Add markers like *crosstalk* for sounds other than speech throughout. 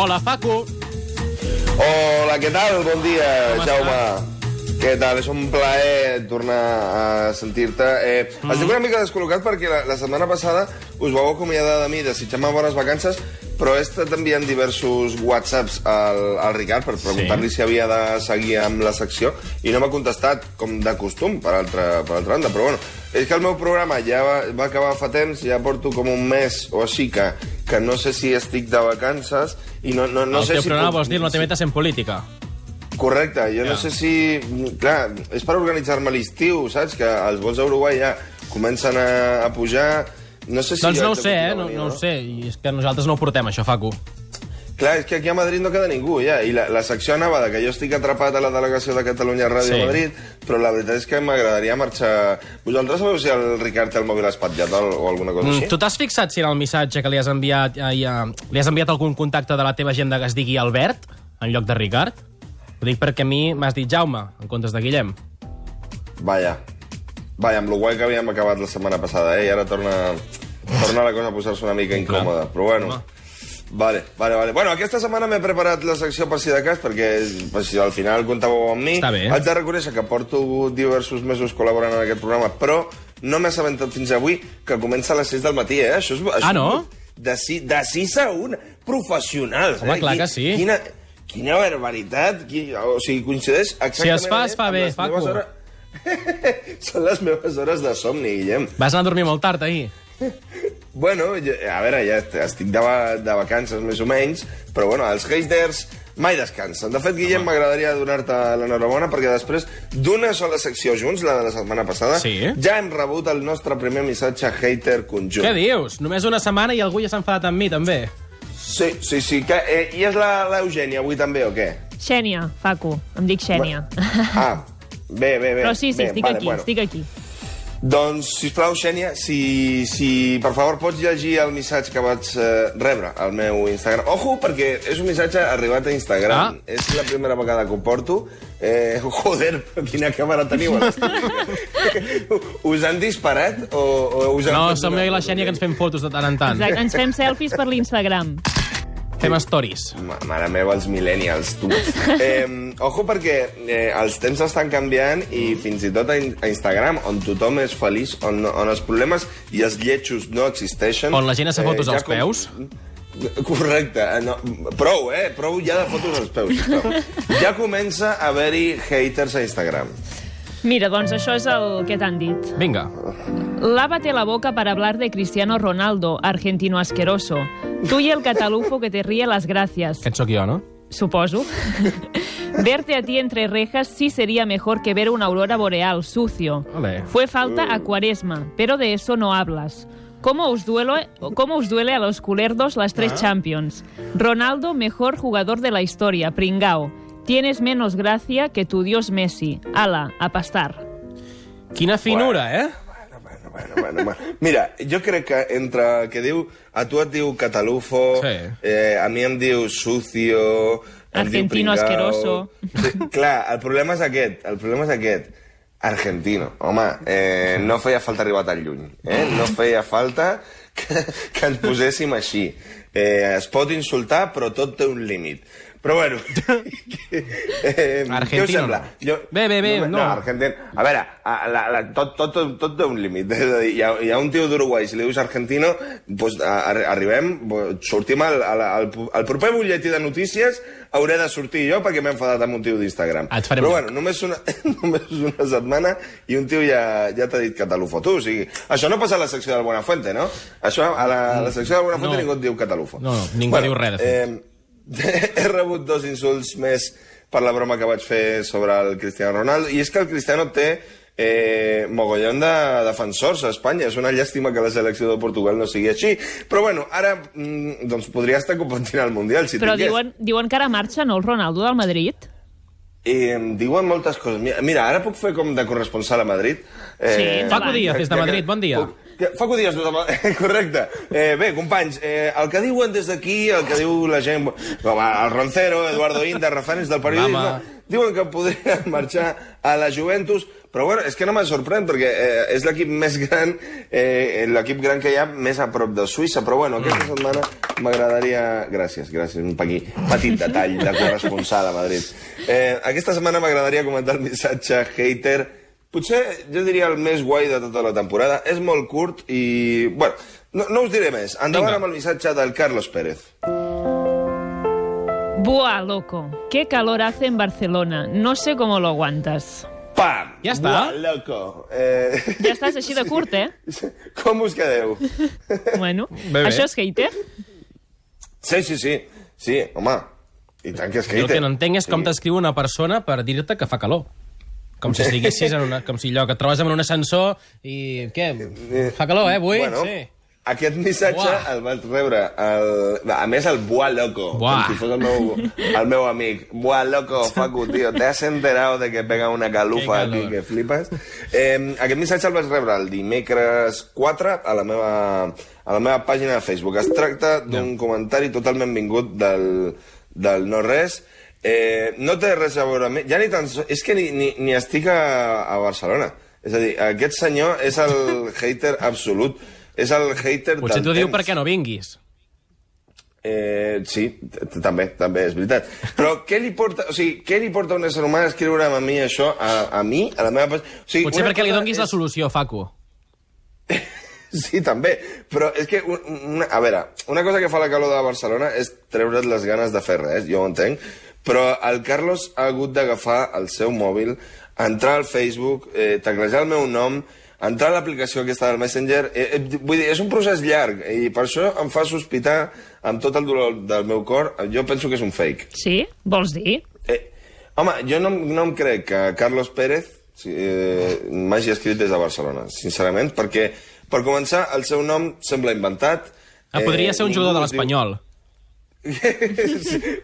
Hola, Facu. Hola, què tal? Bon dia, Com Jaume. Què tal? És un plaer tornar a sentir-te. Eh, mm. Estic una mica descol·locat perquè la, la setmana passada us vau acomiadar de mi desitjant-me bones vacances, però he estat enviant diversos whatsapps al, al Ricard per preguntar-li si havia de seguir amb la secció i no m'ha contestat, com de costum, per altra, per altra banda. Però bueno, és que el meu programa ja va, va acabar fa temps, ja porto com un mes o així que, que no sé si estic de vacances i no, no, no el sé teu si... programa vols dir no te metes en política. Correcte, jo Ja. no sé si... Clar, és per organitzar-me l'estiu, saps? Que els vols a Uruguai ja comencen a, a pujar... No sé si... Doncs no ho sé, eh? No, venint, no ho sé. I és que nosaltres no ho portem, això, Facu. Clar, és que aquí a Madrid no queda ningú, ja. I la, la secció anava de que jo estic atrapat a la delegació de Catalunya a Ràdio Sí. Madrid, però la veritat és que m'agradaria marxar... Vosaltres sabeu si el Ricard té el mòbil espatllat o, o alguna cosa Mm, així? tu t'has fixat si en el missatge que li has enviat eh, ja, li has enviat algun contacte de la teva agenda que es digui Albert, en lloc de Ricard? Ho dic perquè a mi m'has dit Jaume, en comptes de Guillem. Vaja. Vaja, amb lo guai que havíem acabat la setmana passada, eh? I ara torna, torna la cosa a posar-se una mica incòmoda. Però bueno... Home. Vale, vale, vale. Bueno, aquesta setmana m'he preparat la secció per si de cas, perquè per si al final comptàveu amb mi. Està bé. Haig de reconèixer que porto diversos mesos col·laborant en aquest programa, però no m'he assabentat fins avui que comença a les 6 del matí, eh? Això és, això Ah, no? De, si, de 6 a 1. Professionals, Home, eh? clar Qui- que sí. Quina, quina barbaritat. Qui, o sigui, coincideix exactament... Si es fa, es fa bé, Facu. hores- *laughs* Són les meves hores de somni, Guillem. Vas anar a dormir molt tard ahir. *laughs* Bueno, jo, a veure, ja est- estic de, de vacances més o menys, però bueno, els haters mai descansen. De fet, Guillem, m'agradaria donar-te l'enhorabona perquè després d'una sola secció junts, la de la setmana passada, Sí. ja hem rebut el nostre primer missatge hater conjunt. Què dius? Només una setmana i algú ja s'ha enfadat amb mi, també. Sí, sí, sí. Que, eh, I és la- l'Eugènia avui també, o què? Xènia, Facu, em dic Xènia. Ah, bé, bé, bé. Però sí, sí, bé, estic vale, aquí, bueno. estic aquí. Doncs, sisplau, Xènia, si, si per favor pots llegir el missatge que vaig eh, rebre al meu Instagram. Ojo, perquè és un missatge arribat a Instagram. Ah. És la primera vegada que ho porto. Eh, *laughs* joder, quina càmera teniu a l'estudi. *laughs* us han disparat o, o us han No, som jo i la? Xènia que ens fem fotos de tant en tant. Exacte, ens fem selfies per l'Instagram. Fem stories. Ma- Mare meva, els millennials, tu. *laughs* eh, ojo, perquè eh, els temps estan canviant i fins i tot a, in- a Instagram, on tothom és feliç, on, on els problemes i els lletjos no existeixen... On la gent es fa fotos ja als peus? *laughs* Correcte. eh, No, prou, eh? Prou ja de fotos als peus. *laughs* Ja comença a haver-hi haters a Instagram. Mira, doncs això és el que t'han dit. Vinga. Lávate la boca para hablar de Cristiano Ronaldo, argentino asqueroso. Tú y el catalufo que te ríe las gracias. Aquest sóc jo, no? Suposo. *laughs* Verte a ti entre rejas sí sería mejor que ver una aurora boreal, sucio. Ole. Fue falta a cuaresma, pero de eso no hablas. ¿Cómo os, duele, ¿Cómo os duele a los culerdos las tres Champions? Ronaldo, mejor jugador de la historia, pringao. Tienes menos gracia que tu dios Messi. Ala, a pastar. Quina finura, eh? Bueno, bueno, bueno, bueno. Mira, jo crec que entre que diu... A tu et diu catalufo, Sí. eh, a mi em diu sucio... diu Argentino pringao. asqueroso. Sí, clar, el problema és aquest, el problema és aquest. Argentino. Home, eh, no feia falta arribar tan lluny. Eh? No feia falta que, que ens poséssim així. Eh, es pot insultar, però tot té un límit. Però bueno... *laughs* eh, què us sembla? no. Bé, bé, bé, no. no. Argentino. A veure, a, la, la, tot, tot, tot té un límit. *laughs* És a dir, hi ha, hi ha un tio d'Uruguai, si li dius argentino, doncs, a, a, arribem, sortim al, al, al, al proper butlletí de notícies, hauré de sortir jo perquè m'he enfadat amb un tio d'Instagram. Farem Però bueno, només una, *laughs* només una setmana i un tio ja, ja t'ha dit catalufo. Tu, o sigui, això no passa a la secció del Buenafuente, no? Això, a la, a la secció del Buenafuente No. ningú et diu catalufo. No, no, ningú diu res, de fet. Eh, he rebut dos insults més per la broma que vaig fer sobre el Cristiano Ronaldo, i és que el Cristiano té eh, mogollon de defensors a Espanya. És una llàstima que la selecció de Portugal no sigui així. Però bueno, ara mm, doncs podria estar competint al Mundial, si Però tingués. diuen, diuen que ara marxa, no, el Ronaldo del Madrid? I em diuen moltes coses. Mira, ara puc fer com de corresponsal a Madrid. Eh, Sí, Facu. Díaz, des de Madrid, bon dia. Puc- que- Facu Díaz, des de Madrid, correcte. Eh, bé, companys, eh, el que diuen des d'aquí, el que diu la gent, com el Roncero, Eduardo Inda, referents del periodisme, Mama. diuen que podria *laughs* marxar a la Juventus Però bueno, és que no me sorprèn, perquè eh, és l'equip més gran, eh, l'equip gran que hi ha més a prop de Suïssa. Però bueno, aquesta setmana m'agradaria... Gràcies, gràcies, un petit, petit detall de corresponsal a Madrid. Eh, aquesta setmana m'agradaria comentar el missatge hater Potser, jo diria, el més guai de tota la temporada. És molt curt i... Bueno, no, no us diré més. Endavant Vinga. amb el missatge del Carlos Pérez. Buah, loco. Qué calor hace en Barcelona. No sé cómo lo aguantas. Pam! Ja està? Buah, loco! Eh... Ja estàs així de *laughs* curt, eh? Com us quedeu? *laughs* Bueno, Bé, bé. això és hater? Sí, sí, sí. Sí, home. I tant que és Jo el hater. que no entenc és com Sí. t'escriu una persona per dir-te que fa calor. Com si estiguessis en una... Com si allò que et trobes en un ascensor i... Què? Fa calor, eh, avui? Bueno, Sí. aquest missatge Buah. el vaig rebre, el... a més, el Buah Loco, Buah. com si fos el meu, el meu amic. Buah Loco, *laughs* Facu, tío, ¿te has enterado de que pega una calufa aquí que flipes? Eh, aquest missatge el vaig rebre el dimecres 4 a la meva, a la meva pàgina de Facebook. Es tracta d'un comentari totalment vingut del, del no-res, Eh, no té res a veure amb. Ja ni tan... És que ni, ni, ni estic a, a Barcelona. És a dir, aquest senyor és el *laughs* hater absolut. És el hater Potser del t'ho diu perquè no vinguis. Eh, sí, també, també, és veritat. Però què li porta, o sigui, què li porta un ésser humà a escriure a mi això, a, a mi, a la meva... O sigui, Potser perquè li donguis la solució, Facu. *laughs* Sí, també. Però és que, un- una, a veure, una cosa que fa la calor de Barcelona és treure't les ganes de fer res, jo ho entenc, però el Carlos ha hagut d'agafar el seu mòbil, entrar al Facebook, eh, teclejar el meu nom, entrar a l'aplicació aquesta del Messenger... Eh, eh, vull dir, és un procés llarg i per això em fa sospitar amb tot el dolor del meu cor. Jo penso que és un fake. Sí? Vols dir? Eh, home, jo no, no em crec que Carlos Pérez eh, m'hagi escrit des de Barcelona, sincerament, perquè, per començar, el seu nom sembla inventat. Ah, podria ser un jugador de es diu- l'Espanyol. sí,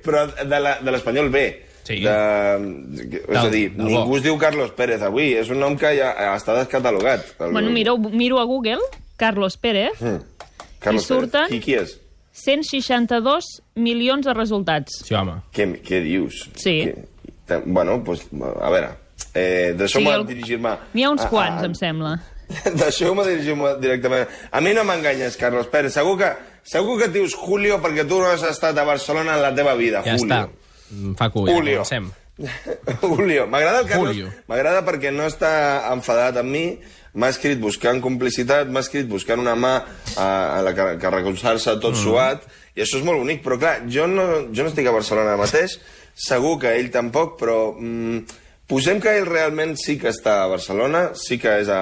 però de la- de l'Espanyol B. Sí. De, és a dir, del bo. ningú es diu Carlos Pérez avui, és un nom que ja està descatalogat. El- Bueno, miro, miro a Google, Carlos Pérez, Mm. Carlos i surten- Pérez. Qui, qui és? 162 milions de resultats. Sí, home. Què, què dius? Sí. Que, bueno, doncs, a veure, eh, deixeu-me Sí, el- dirigir-me... N'hi ha uns a- quants, a- em sembla. *laughs* Deixeu-me dirigir-me directament. A mi no m'enganyes, Carlos Pérez. Segur que, segur que et dius Julio perquè tu no has estat a Barcelona en la teva vida, Ja Julio. està. Facu, ja Julio. comencem. *laughs* Julio. M'agrada el Carlos. M'agrada perquè no està enfadat amb mi. M'ha escrit buscant complicitat, m'ha escrit buscant una mà a, a la que, que recolzar-se tot mm. suat, i això és molt bonic. Però clar, jo no, jo no estic a Barcelona mateix, segur que ell tampoc, però mm, posem que ell realment sí que està a Barcelona, sí que és a,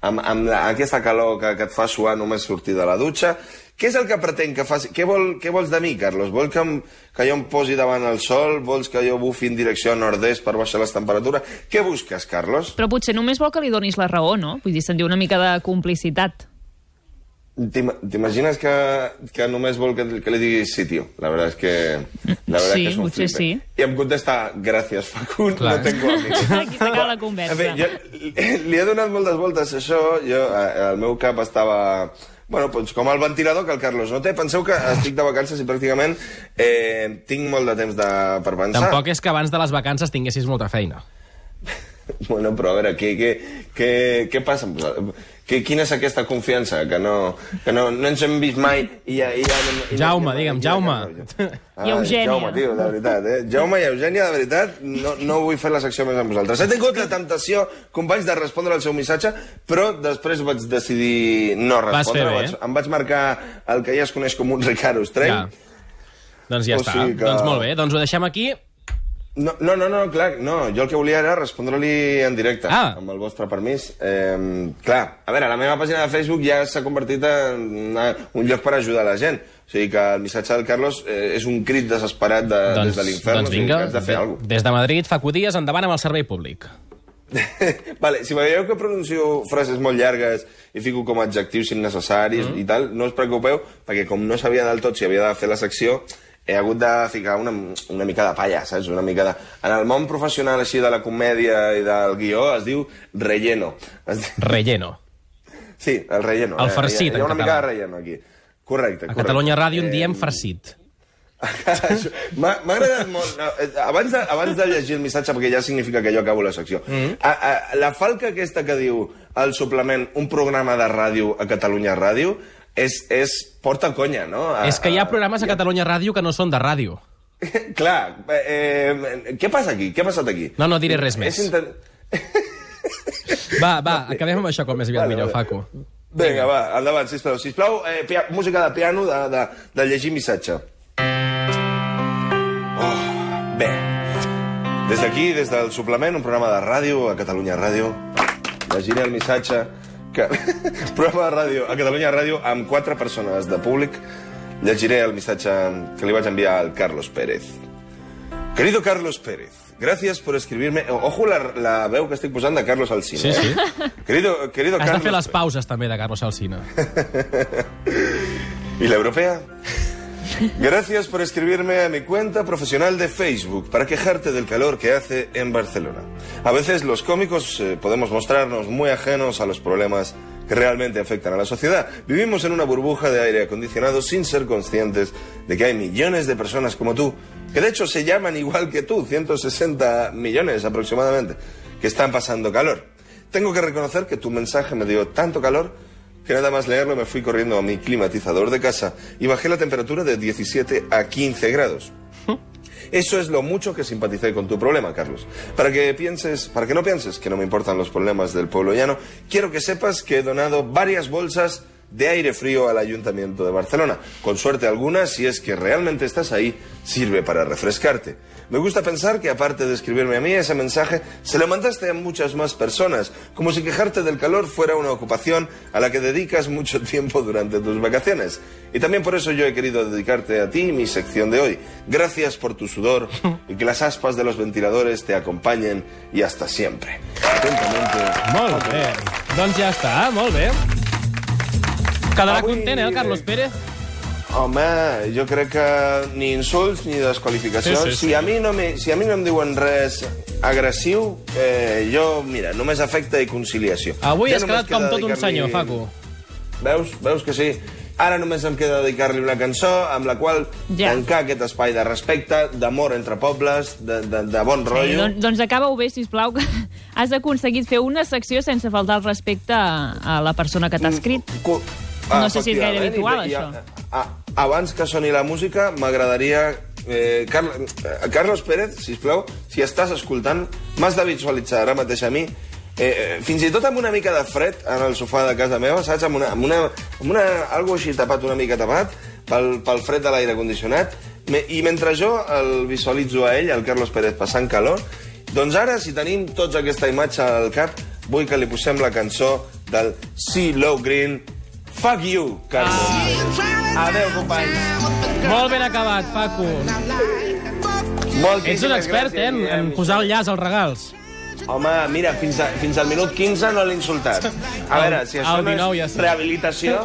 amb, amb aquesta calor que, que et fa suar només sortir de la dutxa. Què és el que pretén que faci? Què, vol, què vols de mi, Carlos? Vols que, em, que jo em posi davant el sol? Vols que jo bufi en direcció nord-est per baixar les temperatures? Què busques, Carlos? Però potser només vol que li donis la raó, no? Vull dir, se'n diu una mica de complicitat. T'im- T'imagines que, que només vol que, que li diguis sí, tio? La verdad es que... La verdad Sí, que és un potser flipe. sí. I em contesta, gràcies, Facu, Clar. no tengo *laughs* amics. Aquí s'acaba la conversa. Fi, jo li he donat moltes voltes això. Jo, el meu cap estava... Bueno, doncs com el ventilador que el Carlos no té. Penseu que estic de vacances i pràcticament eh, tinc molt de temps de, per pensar. Tampoc és que abans de les vacances tinguessis molta feina. *laughs* Bueno, però a veure, què, què, què, què passa? Què, quina és aquesta confiança? Que no, que no, no ens hem vist mai i ja... I ja no, i Jaume, i digue'm, Jaume. I *laughs* Eugènia. Jaume, tio, de veritat, eh? Jaume i Eugènia, de veritat, no, no vull fer la secció més amb vosaltres. He tingut la temptació, companys, de respondre al seu missatge, però després vaig decidir no Vas respondre. bé. Vaig, em vaig marcar el que ja es coneix com un Ricard Ostrell. Ja. Doncs ja O està. sigui que- Doncs molt bé, doncs ho deixem aquí. No, no, no, no, clar, no. Jo el que volia era respondre-li en directe, Ah. amb el vostre permís. Eh, clar, a veure, la meva pàgina de Facebook ja s'ha convertit en una, un lloc per ajudar la gent. O sigui que el missatge del Carlos eh, és un crit desesperat de, doncs, des de l'infern. doncs o sigui vinga, has de fer alguna cosa. des de Madrid, Facu Díaz, endavant amb el servei públic. *laughs* vale, si veieu que pronuncio frases molt llargues i fico com adjectius innecessaris Mm. i tal, no us preocupeu, perquè com no sabia del tot si havia de fer la secció, he hagut de ficar una, una mica de palla, saps? Una mica de... En el món professional així de la comèdia i del guió es diu relleno. Es diu... Relleno. Sí, el relleno. El eh, farcit, Hi ha, hi ha una mica de relleno aquí. Correcte, A correcte. Catalunya Ràdio en Eh, diem farcit. *laughs* Això- M'ha agradat molt. No, eh, abans, de, abans de llegir el missatge, perquè ja significa que jo acabo la secció, mm. -hmm. a, a, la falca aquesta que diu el suplement un programa de ràdio a Catalunya Ràdio és, és porta conya, no? A, És que hi ha programes a Catalunya Ràdio que no són de ràdio. *laughs* Clar, eh, què passa aquí? Què ha passat aquí? No, no diré res més. És intent... *laughs* Va, va, acabem amb això com més aviat Vale, millor. Facu. Vinga, va, endavant, sisplau. Sisplau, eh, pia música de piano de, de, de llegir missatge. Oh, bé. Des d'aquí, des del suplement, un programa de ràdio a Catalunya Ràdio, llegiré el missatge que... *laughs* programa de ràdio a Catalunya Ràdio amb quatre persones de públic. Llegiré el missatge que li vaig enviar al Carlos Pérez. Querido Carlos Pérez, gracias por escribirme... Ojo la, la veu que estic posant de Carlos Alsina. Sí, sí. eh? Querido, querido Has de Carlos fer les pauses també de Carlos Alsina. ¿Y la *laughs* europea? Gracias por escribirme a mi cuenta profesional de Facebook para quejarte del calor que hace en Barcelona. A veces los cómicos eh, podemos mostrarnos muy ajenos a los problemas que realmente afectan a la sociedad. Vivimos en una burbuja de aire acondicionado sin ser conscientes de que hay millones de personas como tú, que de hecho se llaman igual que tú, 160 millones aproximadamente, que están pasando calor. Tengo que reconocer que tu mensaje me dio tanto calor que nada más leerlo me fui corriendo a mi climatizador de casa y bajé la temperatura de 17 a 15 grados. Eso es lo mucho que simpaticé con tu problema, Carlos. Para que pienses, para que no pienses que no me importan los problemas del pueblo llano, quiero que sepas que he donado varias bolsas de aire frío al Ayuntamiento de Barcelona. Con suerte alguna, si es que realmente estás ahí, sirve para refrescarte. Me gusta pensar que aparte de escribirme a mí, ese mensaje se lo mandaste a muchas más personas, como si quejarte del calor fuera una ocupación a la que dedicas mucho *laughs* tiempo durante tus vacaciones. Y también por eso yo he querido dedicarte a ti mi sección de hoy. Gracias por tu sudor y que las aspas de los ventiladores te acompañen y hasta siempre. Atentamente. Molt bé. Doncs ja està, molt bé. Quedarà Avui- content, eh, el Carlos Pérez? Home, jo crec que ni insults ni desqualificacions. Sí, sí, sí. Si, a mi no me, si a mi no em diuen res agressiu, eh, jo, mira, només afecta i conciliació. Avui Ja has quedat com tot un senyor, Facu. Veus? Veus que sí? Ara només em queda dedicar-li una cançó amb la qual Ja. tancar aquest espai de respecte, d'amor entre pobles, de, de, de bon rotllo. Doncs, doncs acaba-ho bé, sisplau, que *laughs* has aconseguit fer una secció sense faltar el respecte a, a la persona que t'ha escrit. Cu- No sé si és gaire habitual, i- i- això. A, a, abans que soni la música, m'agradaria... Eh, Carl, eh, Carlos Pérez, si plau, si estàs escoltant, m'has de visualitzar ara mateix a mi, eh, eh, fins i tot amb una mica de fred en el sofà de casa meva, saps? Amb una, amb una, amb una algo així tapat, una mica tapat, pel, pel fred de l'aire condicionat, Me, i mentre jo el visualitzo a ell, el Carlos Pérez, passant calor, doncs ara, si tenim tots aquesta imatge al cap, vull que li posem la cançó del Sea Low Green, Fuck you, Carlos. Ah. Adéu, companys. Molt ben acabat, Facu. Moltíssimes Ets un expert, gràcies, eh, en, en posar el llaç als regals. Home, mira, fins, a, fins al minut 15 no l'he insultat. A veure, si això no 19 és ja sí. rehabilitació...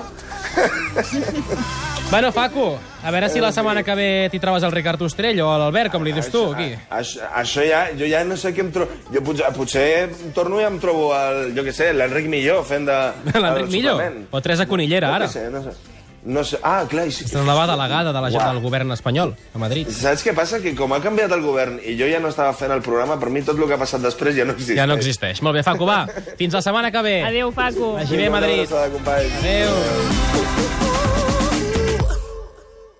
*laughs* Bueno, Facu, a veure si la setmana que ve t'hi trobes el Ricard Ostrell o l'Albert, com li dius tu, aquí. Això, això ja, jo ja no sé què em trobo... Jo potser, potser torno i em trobo el, jo què sé, l'Enric Millor fent de... *laughs* L'Enric suplement. O Teresa Conillera, ara. què sé, no sé. No sé. Ah, clar, i sí. És la nova delegada de la, Uau. del govern espanyol, a Madrid. Saps què passa? Que com ha canviat el govern i jo ja no estava fent el programa, per mi tot el que ha passat després ja no existeix. Ja no existeix. Molt bé, Facu, va. Fins la setmana que ve. Adéu, Facu. Vagi bé, Madrid. companys. Adéu.